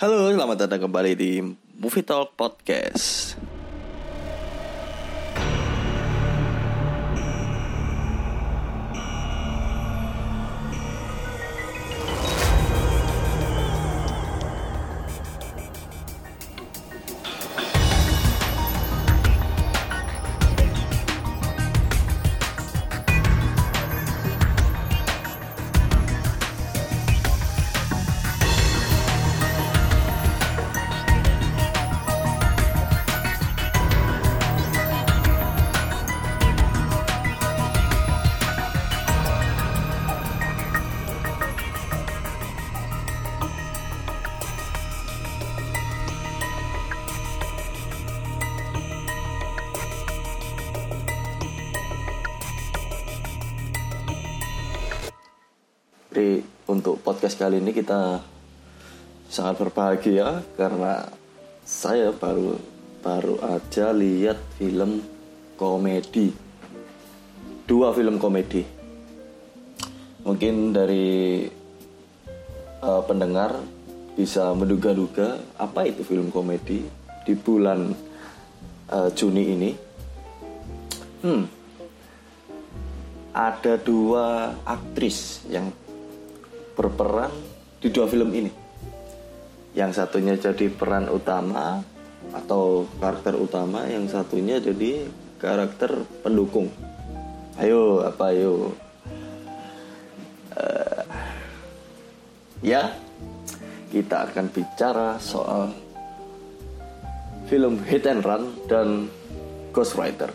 Halo, selamat datang kembali di Movie Talk Podcast. Kali ini kita sangat berbahagia karena saya baru baru aja lihat film komedi. Dua film komedi. Mungkin dari uh, pendengar bisa menduga-duga apa itu film komedi di bulan uh, Juni ini. Hmm. Ada dua aktris yang berperan di dua film ini. Yang satunya jadi peran utama atau karakter utama, yang satunya jadi karakter pendukung. Ayo, apa ayo? Uh, ya, kita akan bicara soal film Hit and Run dan Ghost Rider.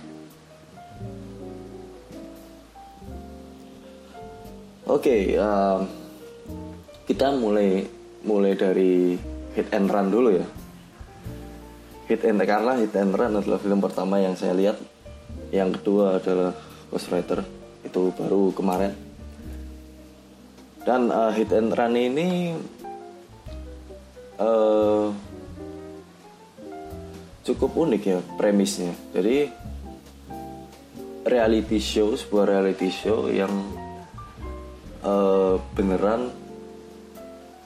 Oke, okay, um, kita mulai mulai dari Hit and Run dulu ya. Hit and karena Hit and Run adalah film pertama yang saya lihat. Yang kedua adalah Ghost Rider itu baru kemarin. Dan uh, Hit and Run ini uh, cukup unik ya premisnya. Jadi reality show sebuah reality show yang uh, beneran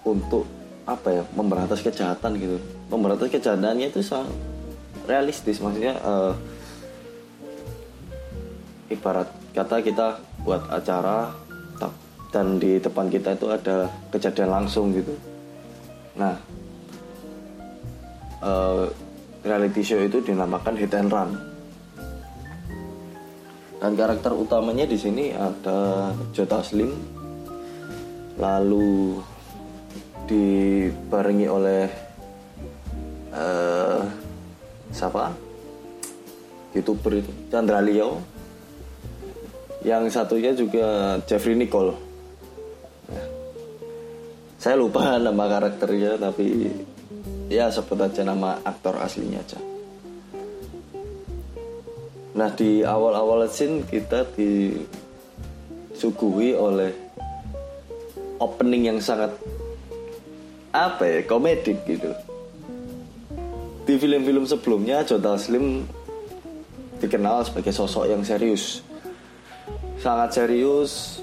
untuk apa ya memberantas kejahatan gitu. Memberantas kejahatannya itu sangat realistis. Maksudnya uh, ibarat kata kita buat acara dan di depan kita itu ada kejadian langsung gitu. Nah uh, reality show itu dinamakan hit and run. Dan karakter utamanya di sini ada Jota Slim lalu dibarengi oleh uh, siapa? Youtuber itu Chandra Leo. Yang satunya juga Jeffrey Nicole. Ya. saya lupa nama karakternya tapi ya sebut aja nama aktor aslinya aja. Nah di awal-awal scene kita disuguhi oleh opening yang sangat apa ya komedik gitu. Di film-film sebelumnya Jota Slim dikenal sebagai sosok yang serius. Sangat serius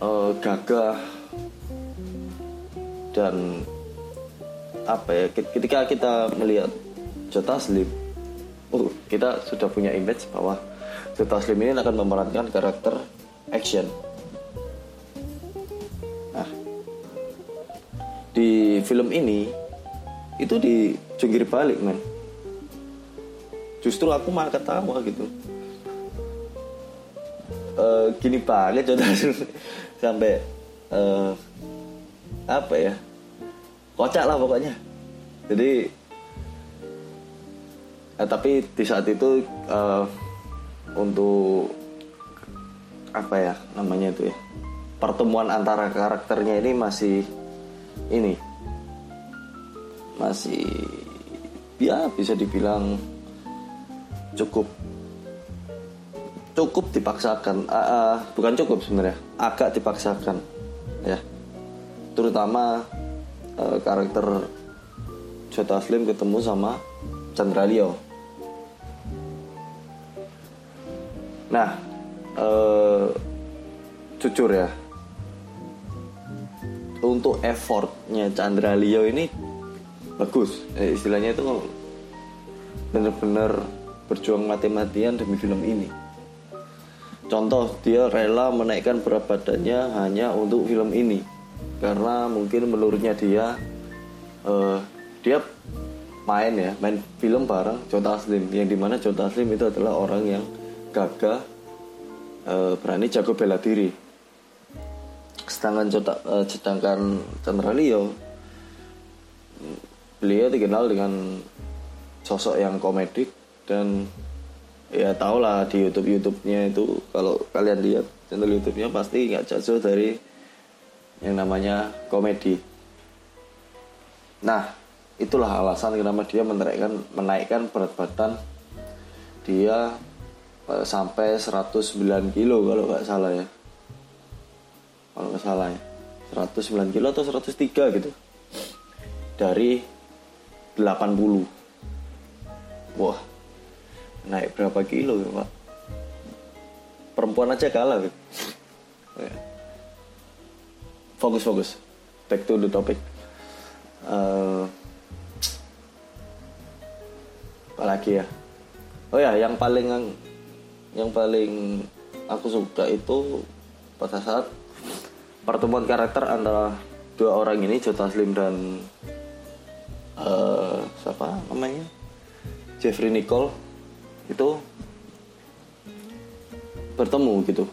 uh, gagah dan apa ya ketika kita melihat Jota Slim uh, kita sudah punya image bahwa Jota Slim ini akan memerankan karakter action di film ini itu di jungkir balik men. Justru aku malah ketawa gitu. Uh, gini banget coba sampai uh, apa ya? Kocak lah pokoknya. Jadi uh, tapi di saat itu uh, untuk apa ya namanya itu ya? Pertemuan antara karakternya ini masih ini. Masih ya bisa dibilang cukup cukup dipaksakan. Uh, uh, bukan cukup sebenarnya agak dipaksakan ya. Terutama uh, karakter Jota Slim ketemu sama Chandra Leo. Nah uh, jujur ya untuk effortnya Chandra Leo ini bagus. Eh, istilahnya itu bener-bener berjuang mati-matian demi film ini. Contoh dia rela menaikkan berat badannya hanya untuk film ini. Karena mungkin menurutnya dia uh, dia main ya main film bareng Jota Taslim. Yang di mana Jota Taslim itu adalah orang yang gagah uh, berani jago bela diri sedangkan Jota, uh, sedangkan Chandra beliau dikenal dengan sosok yang komedik dan ya tau lah di YouTube YouTube-nya itu kalau kalian lihat channel YouTube-nya pasti nggak jauh dari yang namanya komedi. Nah, itulah alasan kenapa dia menaikkan menaikkan berat badan dia eh, sampai 109 kilo kalau nggak salah ya. Kalau nggak salah ya. 109 kilo atau 103 gitu. Dari 80. Wah. Naik berapa kilo ya, Pak? Perempuan aja kalah gitu. Fokus fokus back to the topic uh, apalagi ya oh ya yang paling yang paling aku suka itu pada saat pertemuan karakter antara dua orang ini Jota Slim dan uh, siapa namanya Jeffrey Nicole itu bertemu gitu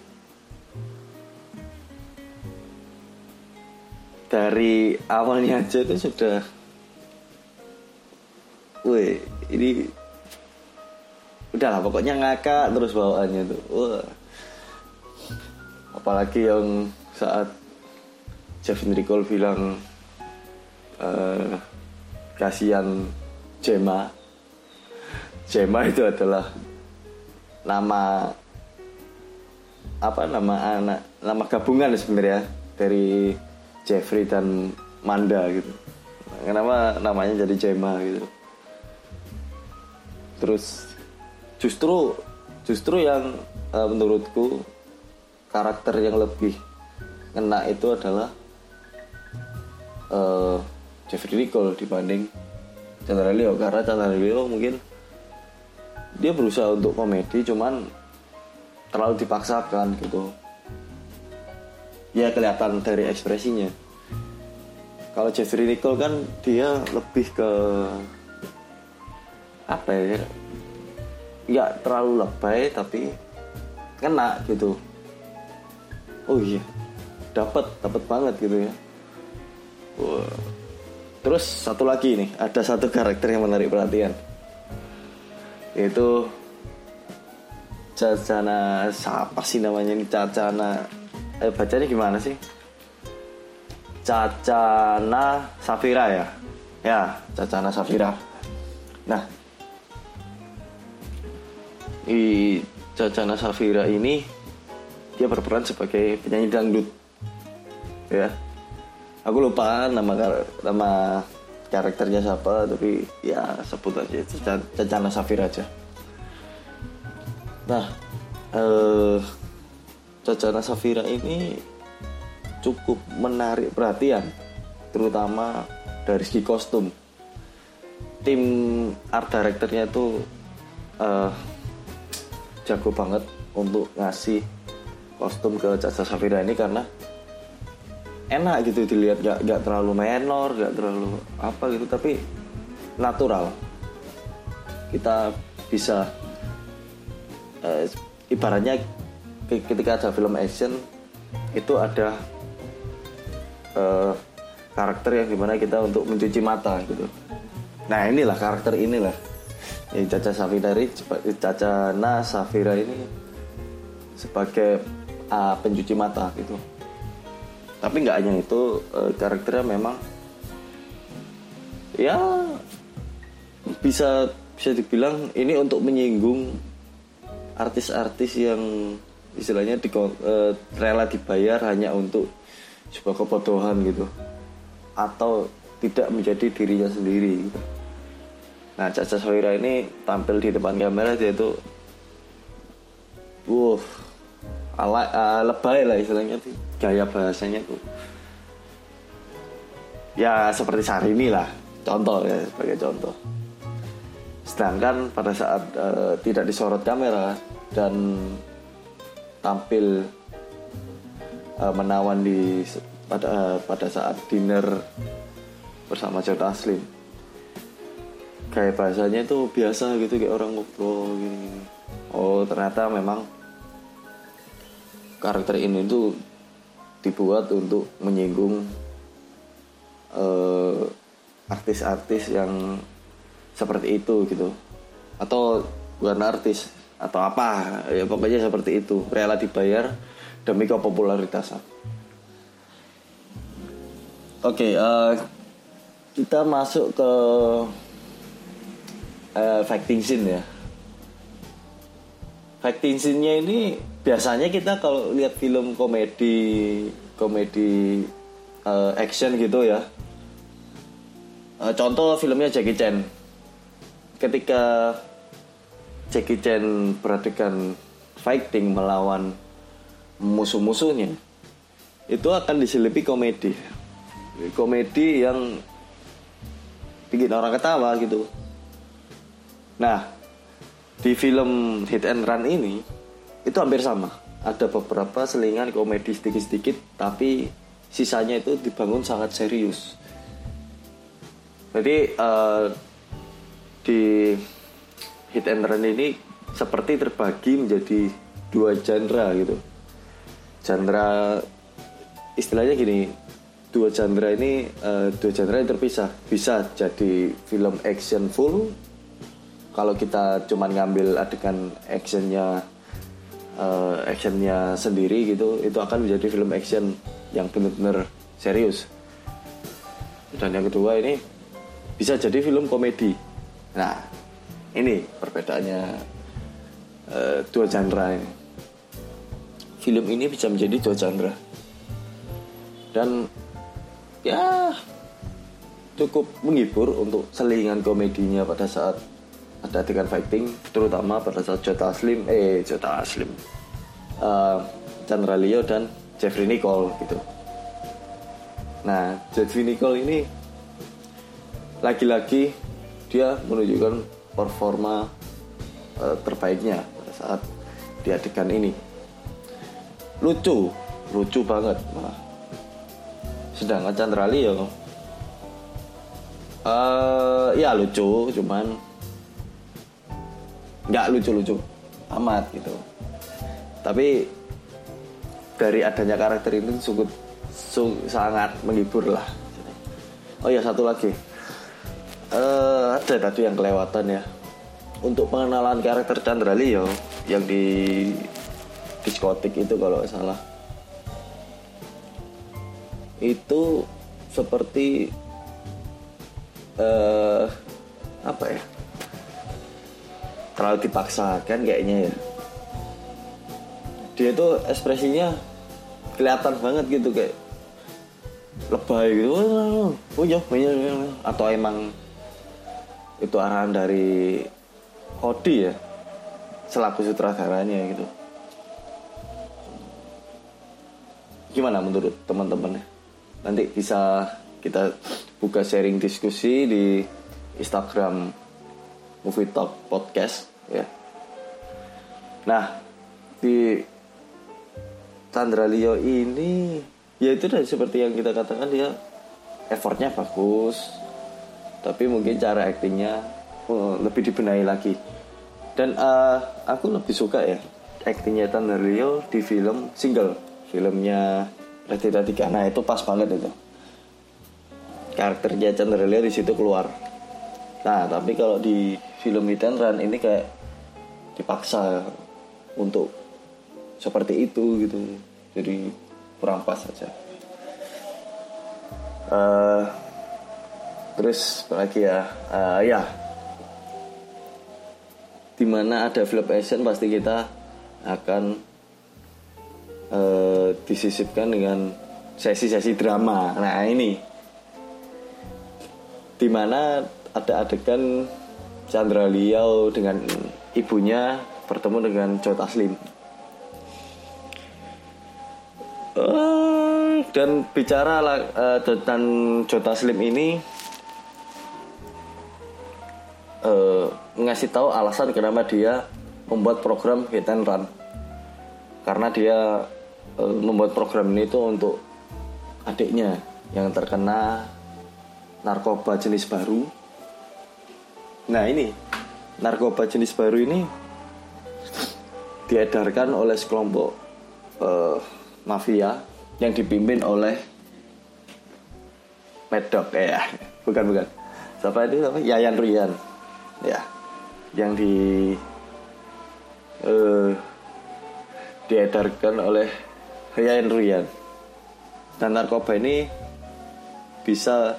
dari awalnya aja itu sudah Wih, ini udahlah pokoknya ngakak terus bawaannya tuh. Wah. Apalagi yang saat Jeff Nicole bilang uh, kasihan Jema. Jema itu adalah nama apa nama anak nama gabungan sebenarnya dari Jeffrey dan Manda gitu kenapa namanya jadi Jema gitu terus justru justru yang uh, menurutku karakter yang lebih kena itu adalah uh, Jeffrey Nicole dibanding Chandra Leo karena Chandra Leo mungkin dia berusaha untuk komedi cuman terlalu dipaksakan gitu. Ya kelihatan dari ekspresinya. Kalau Jeffrey Nicole kan dia lebih ke apa ya nggak terlalu lebay tapi kena gitu. Oh iya dapat dapat banget gitu ya Wah. terus satu lagi nih ada satu karakter yang menarik perhatian. Yaitu Cacana siapa sih namanya ini? Cacana eh bacanya gimana sih? Cacana Safira ya? Ya Cacana Safira. Nah di Cacana Safira ini dia berperan sebagai penyanyi dangdut. Ya aku lupa nama nama karakternya siapa tapi ya sebut aja Cacana Safira aja. Nah eh Cacana Safira ini cukup menarik perhatian terutama dari segi kostum. Tim art directornya itu uh, jago banget untuk ngasih kostum ke Caca Safira ini karena enak gitu dilihat gak, gak terlalu menor gak terlalu apa gitu tapi natural. Kita bisa uh, ibaratnya ketika ada film action itu ada uh, karakter yang di mana kita untuk mencuci mata gitu. Nah inilah karakter inilah. Ya, Caca Safira ini Caca Na Safira ini sebagai uh, pencuci mata gitu tapi nggak hanya itu uh, karakternya memang ya bisa bisa dibilang ini untuk menyinggung artis-artis yang istilahnya di, uh, rela dibayar hanya untuk sebuah kebodohan gitu atau tidak menjadi dirinya sendiri gitu. Nah Caca Sawira ini tampil di depan kamera dia itu Wuh ala, uh, lebay lah istilahnya tuh gaya bahasanya tuh. Ya seperti Syahrini lah contoh ya sebagai contoh. Sedangkan pada saat uh, tidak disorot kamera dan tampil uh, menawan di pada uh, pada saat dinner bersama Joe Taslim kayak bahasanya itu biasa gitu kayak orang ngobrol gini. oh ternyata memang karakter ini tuh dibuat untuk menyinggung artis-artis uh, yang seperti itu gitu. Atau bukan artis atau apa ya pokoknya seperti itu. Rela dibayar demi kepopularitaasan oke okay, uh, kita masuk ke uh, fighting scene ya. Fighting scene-nya ini biasanya kita kalau lihat film komedi komedi uh, action gitu ya. Uh, contoh filmnya Jackie Chan. Ketika Jackie Chan perhatikan fighting melawan musuh-musuhnya itu akan diselipi komedi. Komedi yang bikin orang ketawa gitu. Nah, di film Hit and Run ini itu hampir sama. Ada beberapa selingan komedi sedikit-sedikit, tapi sisanya itu dibangun sangat serius. Jadi uh, di Hit and Run ini seperti terbagi menjadi dua genre gitu. Genre istilahnya gini, dua genre ini uh, dua genre yang terpisah. Bisa jadi film action full kalau kita cuman ngambil adegan actionnya uh, actionnya sendiri gitu itu akan menjadi film action yang benar-benar serius. Dan yang kedua ini bisa jadi film komedi. Nah ini perbedaannya uh, dua genre ini. Film ini bisa menjadi dua genre. Dan ya cukup menghibur untuk selingan komedinya pada saat ada adegan fighting terutama pada saat Jota Slim eh Jota Slim. Uh, Chandra Leo dan Jeffrey Nicole gitu. Nah Jeffrey Nicole ini lagi-lagi dia menunjukkan performa uh, terbaiknya pada saat di adegan ini. Lucu lucu banget malah. Sedangkan Chandra Leo uh, ya lucu cuman nggak lucu-lucu amat gitu. Tapi dari adanya karakter ini sungguh, sangat menghibur lah. Oh ya satu lagi. Uh, ada tadi yang kelewatan ya. Untuk pengenalan karakter Chandra Leo yang di diskotik itu kalau salah. Itu seperti uh, apa ya terlalu dipaksakan kayaknya. Ya dia itu ekspresinya kelihatan banget gitu kayak lebay gitu. Oh iya. atau emang itu arahan dari Hodi ya selaku sutradaranya gitu. Gimana menurut teman-teman? Nanti bisa kita buka sharing diskusi di Instagram Movie Talk Podcast ya. Nah, di Chandra Leo ini ya itu dah seperti yang kita katakan dia effortnya bagus tapi mungkin cara aktingnya oh, lebih dibenahi lagi. Dan uh, aku lebih suka ya aktingnya Chandra Leo di film single. Filmnya Raditya Dika nah itu pas banget itu. Karakternya Chandra Leo di situ keluar. Nah tapi kalau di film and run ini kayak dipaksa untuk seperti itu gitu. Jadi kurang pas saja uh, terus lagi ya? Uh, ya. Di mana ada film action pasti kita akan uh, disisipkan dengan sesi-sesi drama. Nah ini. Di mana ada adegan Chandra Liao dengan ibunya bertemu dengan Joe Taslim. Uh, dan bicara uh, tentang Joe Taslim ini uh, ngasih tahu alasan kenapa dia membuat program hit and run karena dia uh, membuat program ini itu untuk adiknya yang terkena narkoba jenis baru nah ini narkoba jenis baru ini diedarkan oleh sekelompok uh, mafia yang dipimpin oleh Medok ya bukan bukan. Siapa itu apa? Yayan Rian ya. Yang di uh, diedarkan oleh Yayan Rian. Dan narkoba ini bisa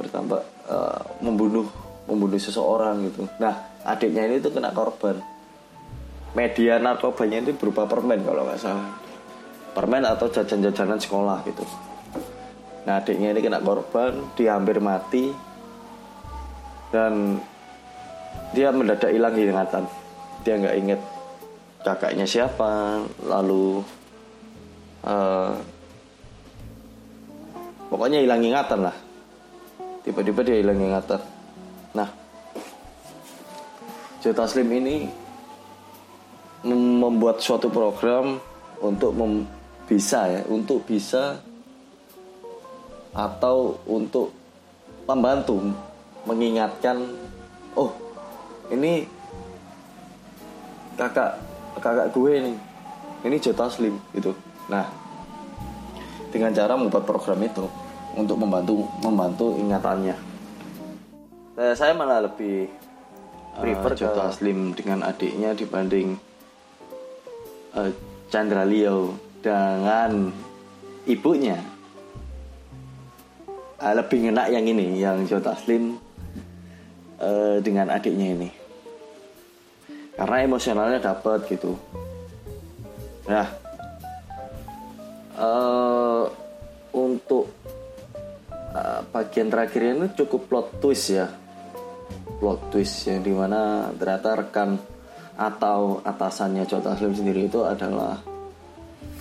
bertambah uh, membunuh membunuh seseorang gitu nah adiknya ini tuh kena korban media narkobanya itu berupa permen kalau nggak salah permen atau jajan-jajanan sekolah gitu Nah adiknya ini kena korban, dia hampir mati dan dia mendadak hilang ingatan. Dia nggak inget kakaknya siapa, lalu uh, pokoknya hilang ingatan lah. Tiba-tiba dia hilang ingatan. Nah, Joe Taslim ini membuat suatu program untuk mem bisa ya, untuk bisa atau untuk membantu mengingatkan oh ini kakak kakak gue nih ini Jota Slim gitu. Nah dengan cara membuat program itu untuk membantu membantu ingatannya nah, saya malah lebih prefer uh, Jota Slim dengan adiknya dibanding uh, Chandra Leo dengan ibunya. Uh, lebih enak yang ini yang Joe Taslim uh, dengan adiknya ini. Karena emosionalnya dapat gitu. Nah uh, untuk uh, bagian terakhir ini cukup plot twist ya plot twist yang di mana ternyata rekan atau atasannya Joe Taslim sendiri itu adalah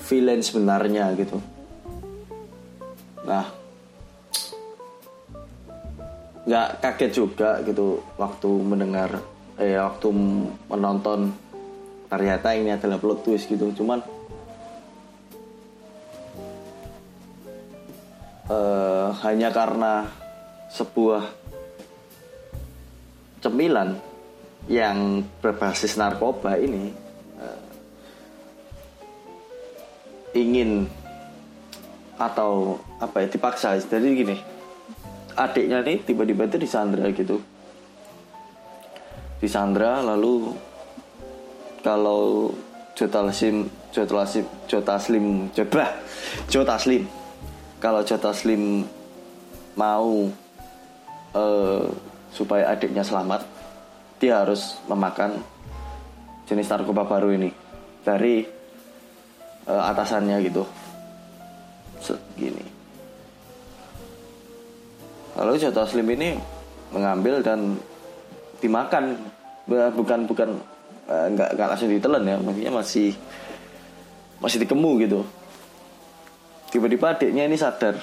villain sebenarnya gitu. Nah nggak kaget juga gitu waktu mendengar eh waktu menonton. Ternyata ini adalah plot twist gitu cuman uh, hanya karena sebuah cemilan yang berbasis narkoba ini uh, ingin atau apa ya dipaksa. Jadi gini adiknya nih tiba-tiba itu disandra gitu. Disandra lalu kalau Jota Taslim Jota Taslim Jota Taslim coba Jota Taslim kalau Jota Taslim mau uh, supaya adiknya selamat dia harus memakan jenis narkoba baru ini. Dari uh, atasannya gitu. Segini. Lalu Joe Taslim ini mengambil dan dimakan. Bukan bukan eh, nggak langsung ditelan ya. Maksudnya masih masih dikemu gitu. Tiba-tiba adiknya ini sadar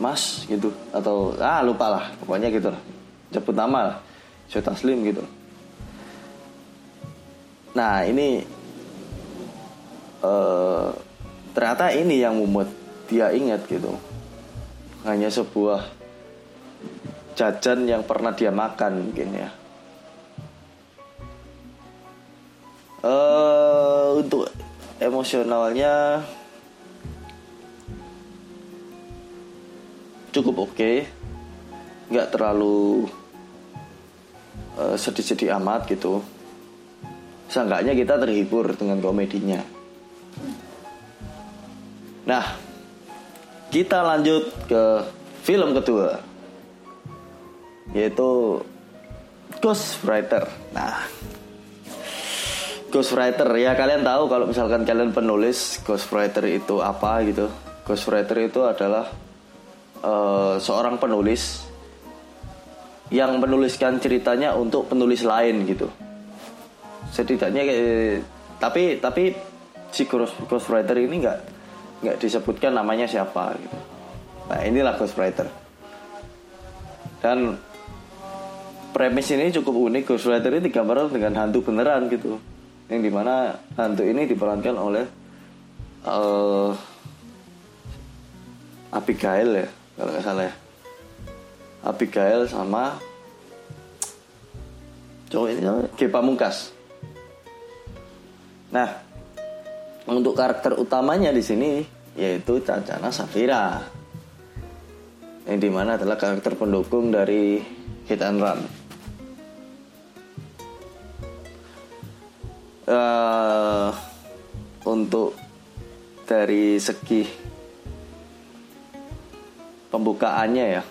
mas gitu. Atau ah lupa lah. Pokoknya gitu lah. Sebut nama lah. Joe Taslim gitu. Nah ini uh, ternyata ini yang membuat dia ingat gitu. Hanya sebuah jajan yang pernah dia makan mungkin ya. Uh, untuk emosionalnya cukup oke, okay. nggak terlalu uh, sedih-sedih amat gitu. Seenggaknya kita terhibur dengan komedinya. Nah, kita lanjut ke film kedua yaitu Ghostwriter. Nah, Ghostwriter ya kalian tahu kalau misalkan kalian penulis Ghostwriter itu apa gitu. Ghostwriter itu adalah uh, seorang penulis yang menuliskan ceritanya untuk penulis lain gitu. Setidaknya eh, tapi tapi si Ghostwriter ini nggak nggak disebutkan namanya siapa gitu. Nah inilah ghostwriter. Dan premis ini cukup unik Ghostwriter ini digambarkan dengan hantu beneran gitu yang di mana hantu ini diperankan oleh uh, Abigail ya kalau nggak salah ya. Abigail sama cowok ini G. Pamungkas. Nah untuk karakter utamanya di sini yaitu Cacana Safira. Yang di mana adalah karakter pendukung dari Hit and Run. Uh, untuk dari segi pembukaannya ya.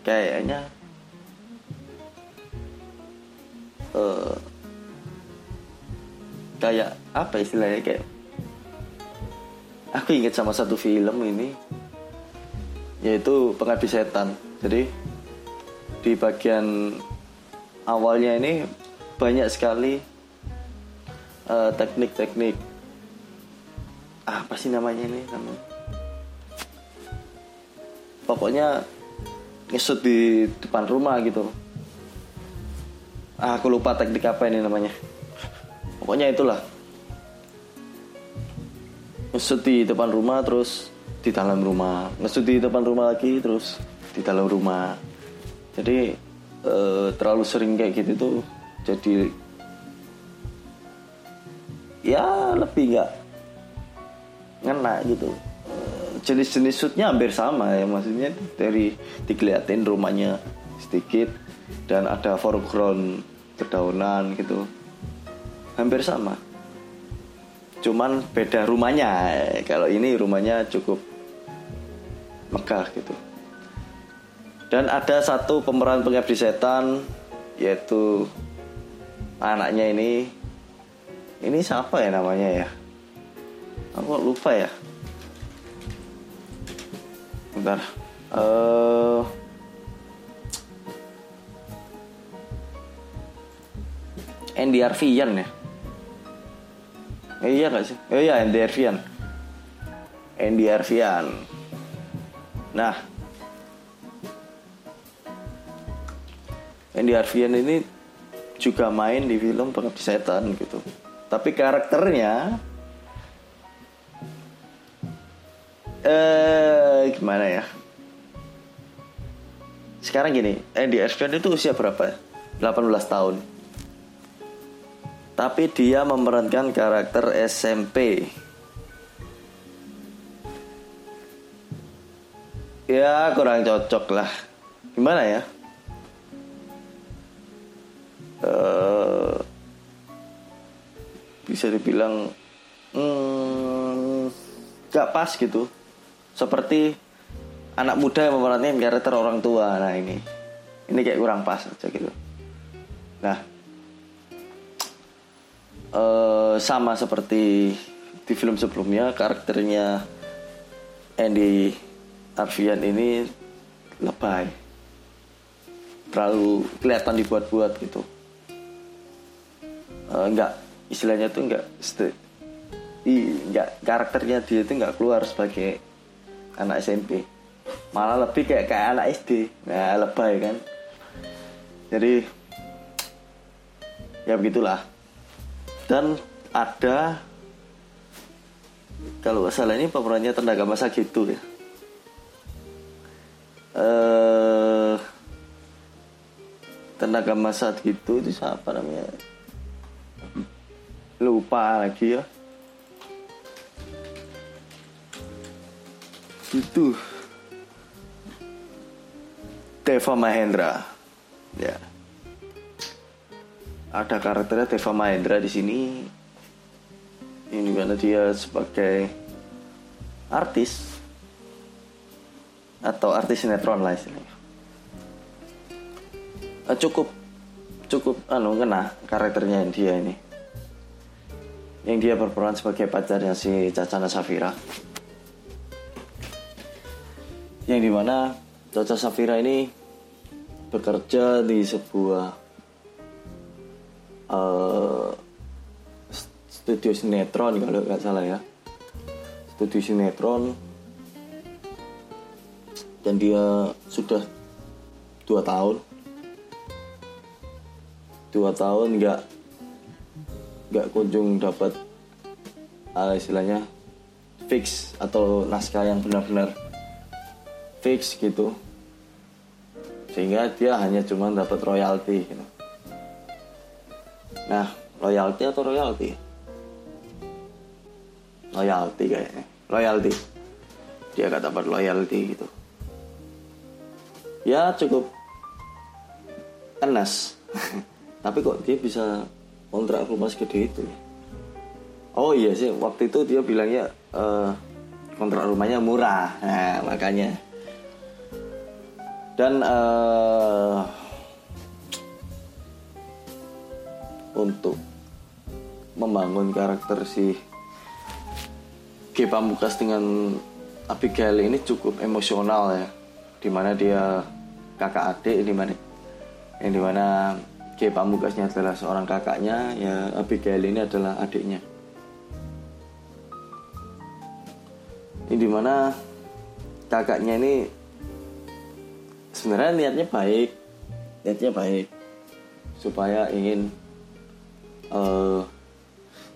Kayaknya uh, kayak apa istilahnya kayak aku ingat sama satu film ini yaitu pengabdi setan. Jadi di bagian awalnya ini banyak sekali uh, teknik-teknik ah, apa sih namanya ini? Namanya pokoknya ngesut di depan rumah gitu. Ah, aku lupa teknik apa ini namanya. Pokoknya itulah. Ngesut di depan rumah terus di dalam rumah. Ngesut di depan rumah lagi terus di dalam rumah. Jadi uh, terlalu sering kayak gitu tuh jadi ya lebih nggak ngena gitu jenis-jenis shootnya hampir sama ya maksudnya dari dikeliatin rumahnya sedikit dan ada foreground kedaunan gitu. Hampir sama. Cuman beda rumahnya. Kalau ini rumahnya cukup megah gitu. Dan ada satu pemeran pengabdi setan yaitu anaknya ini. Ini siapa ya namanya ya? Aku lupa ya bentar. Uh, Andy Arfian ya? Eh, iya gak sih? Oh iya Andy Arfian Andy Arfian nah. Andy Arfian ini juga main di film Pengabdi Setan gitu. Tapi karakternya eh gimana ya? Sekarang gini Andy Erfian itu usia berapa? 18 tahun. Tapi dia memerankan karakter SMP ya kurang cocok lah. Gimana ya? Uh, bisa dibilang hmm, gak pas gitu seperti anak muda yang memerankan karakter orang tua. Nah ini. Ini kayak kurang pas aja gitu. Nah. Uh, sama seperti di film sebelumnya karakternya Andy Arfian ini lebay. Terlalu kelihatan dibuat-buat gitu. Uh, nggak istilahnya tuh nggak nggak karakternya dia itu nggak keluar sebagai anak SMP malah lebih kayak kayak anak SD nah lebay kan. Jadi ya begitulah. Dan ada kalau salah ini pemerannya tenaga masa gitu ya. Eh tenaga masa gitu itu siapa namanya? Lupa lagi ya itu Deva Mahendra. Ya. Ada karakternya Deva Mahendra di sini ini karena dia sebagai artis atau artis sinetron lah istilahnya. Eh, cukup cukup anu kena karakternya dia ini. Yang dia berperan sebagai pacarnya si Caca Safira yang di mana Caca Safira ini bekerja di sebuah uh, studio sinetron kalau nggak salah ya. Studio sinetron. Dan dia sudah dua tahun. Dua tahun nggak nggak kunjung dapat uh, istilahnya fix atau naskah yang benar-benar fix gitu. Sehingga dia hanya cuma dapat royalti gitu. nah royalti atau royalti? Royalti kayaknya. Royalti. Dia gak dapat royalti gitu. Ya cukup enas tapi kok dia bisa kontrak rumah segede itu? Oh iya sih waktu itu dia bilangnya uh, kontrak rumahnya murah. Nah makanya dan uh, untuk membangun karakter si G Pamungkas dengan Abigail ini cukup emosional ya. Di mana dia kakak adik di mana yang di mana G Pamungkasnya adalah seorang kakaknya ya Abigail ini adalah adiknya. Ini di mana kakaknya ini sebenarnya niatnya baik. Niatnya baik. Supaya ingin uh,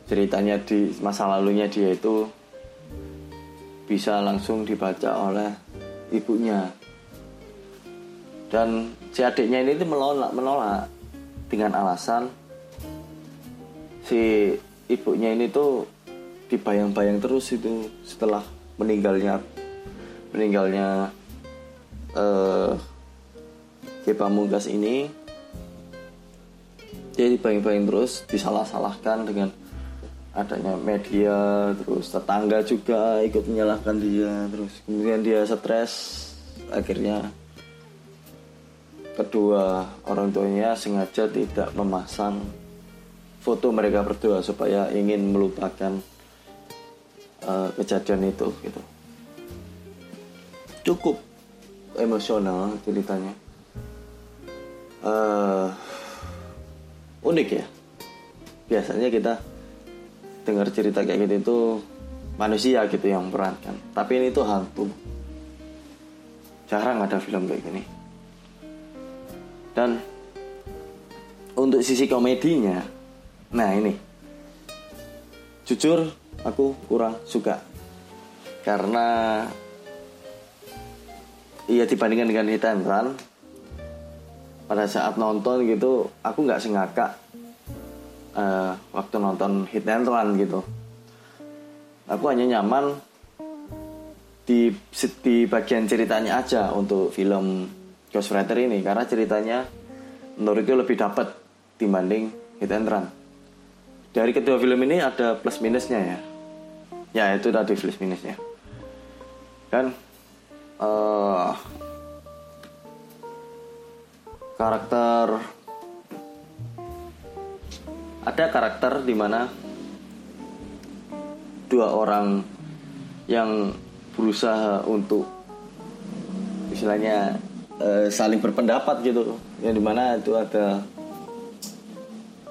ceritanya di masa lalunya dia itu bisa langsung dibaca oleh ibunya. Dan si adiknya ini tuh menolak menolak dengan alasan si ibunya ini tuh dibayang-bayang terus itu setelah meninggalnya meninggalnya uh, Ki Pamungkas ini dia dibayang-bayang terus disalah-salahkan dengan adanya media terus tetangga juga ikut menyalahkan dia terus kemudian dia stres. Akhirnya kedua orang tuanya sengaja tidak memasang foto mereka berdua supaya ingin melupakan uh, kejadian itu gitu. Cukup emosional ceritanya uh, unik ya. Biasanya kita dengar cerita kayak gitu itu manusia gitu yang perankan. Tapi ini tuh hantu. Jarang ada film kayak gini. Dan untuk sisi komedinya nah ini. Jujur aku kurang suka. Karena iya dibandingkan dengan hit and run pada saat nonton gitu aku nggak sengaka uh, waktu nonton hit and run gitu. Aku hanya nyaman di di bagian ceritanya aja untuk film Ghost Rider ini karena ceritanya menurutku lebih dapat dibanding hit and run. Dari kedua film ini ada plus minusnya ya. Ya itu tadi plus minusnya. Kan uh, karakter. Ada karakter di mana dua orang yang berusaha untuk istilahnya uh, saling berpendapat gitu. Yang di mana itu ada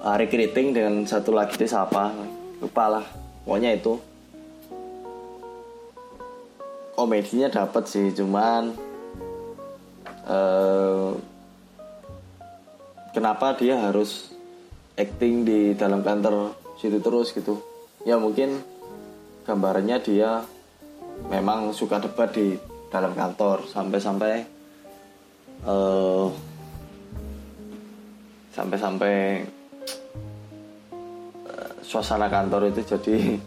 Ari Keriting dengan satu lagi itu siapa? Lupa lah. Pokoknya itu komedinya dapat sih cuman uh, kenapa dia harus acting di dalam kantor situ terus gitu? Ya mungkin gambarannya dia memang suka debat di dalam kantor sampai-sampai uh, sampai-sampai suasana kantor itu jadi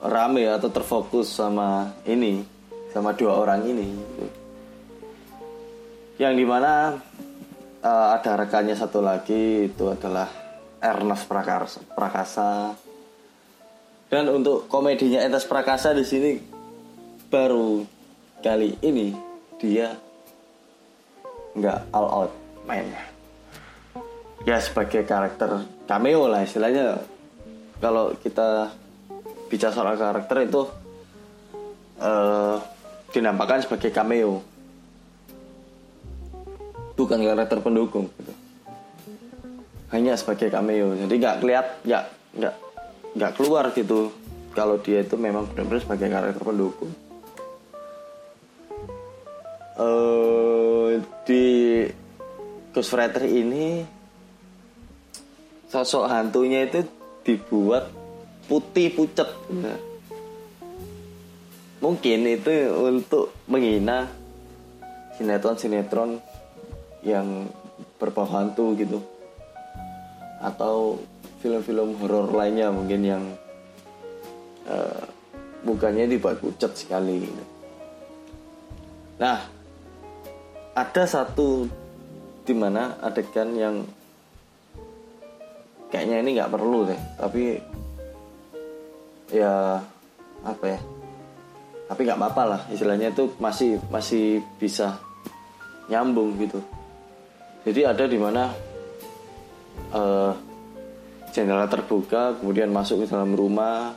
rame atau terfokus sama ini sama dua orang ini. Yang di mana uh, ada rekannya satu lagi itu adalah Ernest Prakasa, Prakasa. Dan untuk komedinya Ernest Prakasa di sini baru kali ini dia nggak all out mainnya ya sebagai karakter cameo lah istilahnya. Kalau kita bicara soal karakter itu uh, dinampakkan sebagai cameo bukan karakter pendukung gitu. hanya sebagai cameo. Jadi nggak keliat nggak nggak nggak keluar gitu. Kalau dia itu memang benar-benar sebagai karakter pendukung. Uh, di Ghost Rider ini sosok hantunya itu dibuat putih pucat nah, mungkin itu untuk menghina sinetron-sinetron yang berbau hantu gitu atau film-film horor lainnya mungkin yang uh, mukanya dibuat pucat sekali gitu. nah ada satu di mana adegan yang kayaknya ini nggak perlu deh tapi ya apa ya tapi nggak apa-apa lah istilahnya itu masih masih bisa nyambung gitu jadi ada di mana uh, jendela terbuka kemudian masuk ke dalam rumah.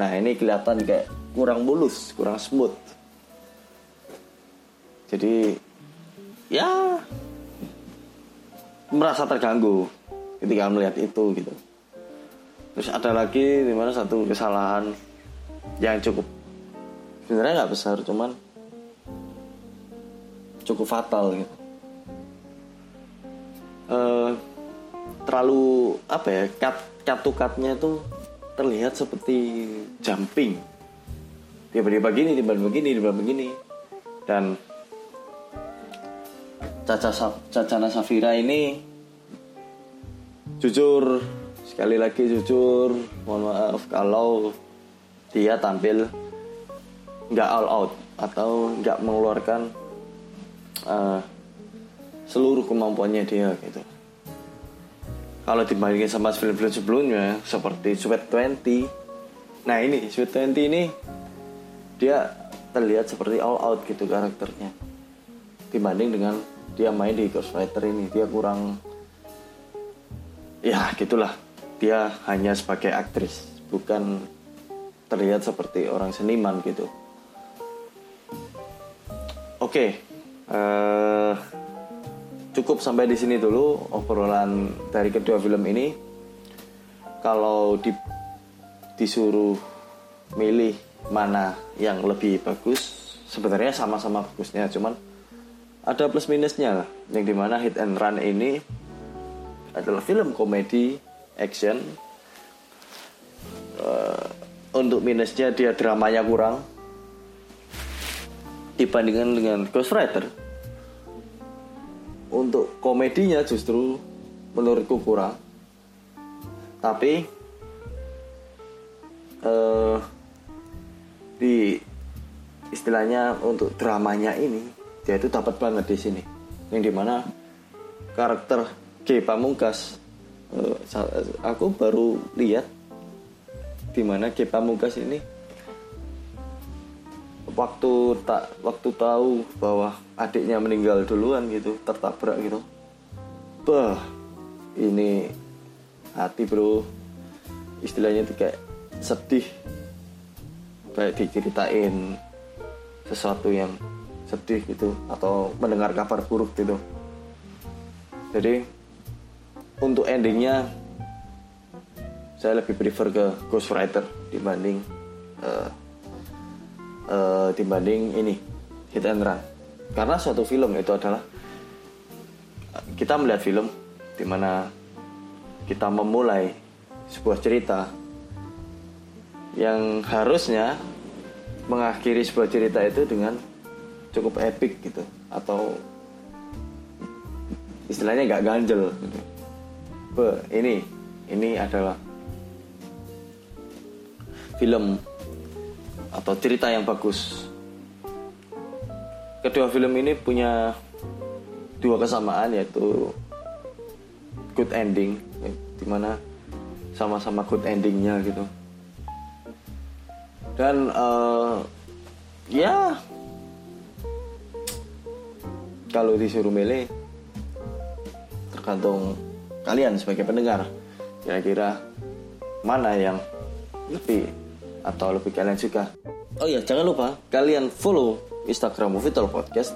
Nah ini kelihatan kayak kurang mulus kurang smooth. Jadi ya merasa terganggu ketika melihat itu gitu. Terus ada lagi di mana satu kesalahan yang cukup sebenarnya nggak besar cuman cukup fatal gitu uh, terlalu apa ya cut cut to cutnya itu terlihat seperti jumping. Tiba-tiba begini tiba-tiba begini tiba-tiba begini. Dan Caca Cacana Safira ini jujur sekali lagi jujur mohon maaf kalau dia tampil nggak all out atau nggak mengeluarkan uh, seluruh kemampuannya dia gitu. Kalau dibandingin sama film-film sebelumnya seperti Sweet 20 nah ini Sweet 20 ini dia terlihat seperti all out gitu karakternya. Dibanding dengan dia main di Ghost Rider ini dia kurang ya gitulah. Dia hanya sebagai aktris bukan terlihat seperti orang seniman gitu. Oke okay. uh, eh, cukup sampai di sini dulu obrolan dari kedua film ini. Kalau di, disuruh milih mana yang lebih bagus sebenarnya sama-sama bagusnya cuman ada plus minusnya lah. Yang di mana hit and run ini adalah film komedi action. Uh, untuk minusnya dia dramanya kurang dibandingkan dengan Ghost Rider untuk komedinya justru menurutku kurang. Tapi uh, di istilahnya untuk dramanya ini dia itu dapat banget di sini. Yang di mana karakter G Pamungkas uh, aku baru lihat di mana G Pamungkas ini waktu tak waktu tahu bahwa adiknya meninggal duluan gitu tertabrak gitu. Bah ini hati bro. Istilahnya itu kayak sedih. Kayak diceritain sesuatu yang sedih gitu atau mendengar kabar buruk gitu. Jadi untuk endingnya saya lebih prefer ke Ghost Rider dibanding uh, uh, dibanding ini Hit and Run. Karena suatu film itu adalah kita melihat film di mana kita memulai sebuah cerita yang harusnya mengakhiri sebuah cerita itu dengan cukup epic gitu atau istilahnya nggak ganjel gitu. Be, ini ini adalah film atau cerita yang bagus. Kedua film ini punya dua kesamaan yaitu good ending, di mana sama-sama good endingnya gitu. Dan uh, ya kalau disuruh milih tergantung kalian sebagai pendengar kira-kira mana yang lebih atau lebih kalian suka? Oh ya jangan lupa kalian follow Instagram Movie Talk Podcast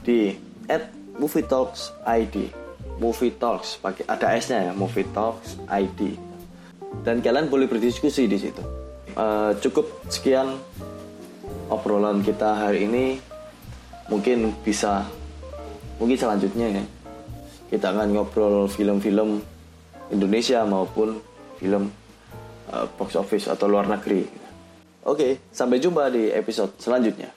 di at Movie Talks ID Movie Talks pakai ada S nya ya Movie Talks ID dan kalian boleh berdiskusi di situ. Uh, cukup sekian obrolan kita hari ini. Mungkin bisa mungkin selanjutnya ya kita akan ngobrol film-film Indonesia maupun film box office atau luar negeri. Oke, sampai jumpa di episode selanjutnya.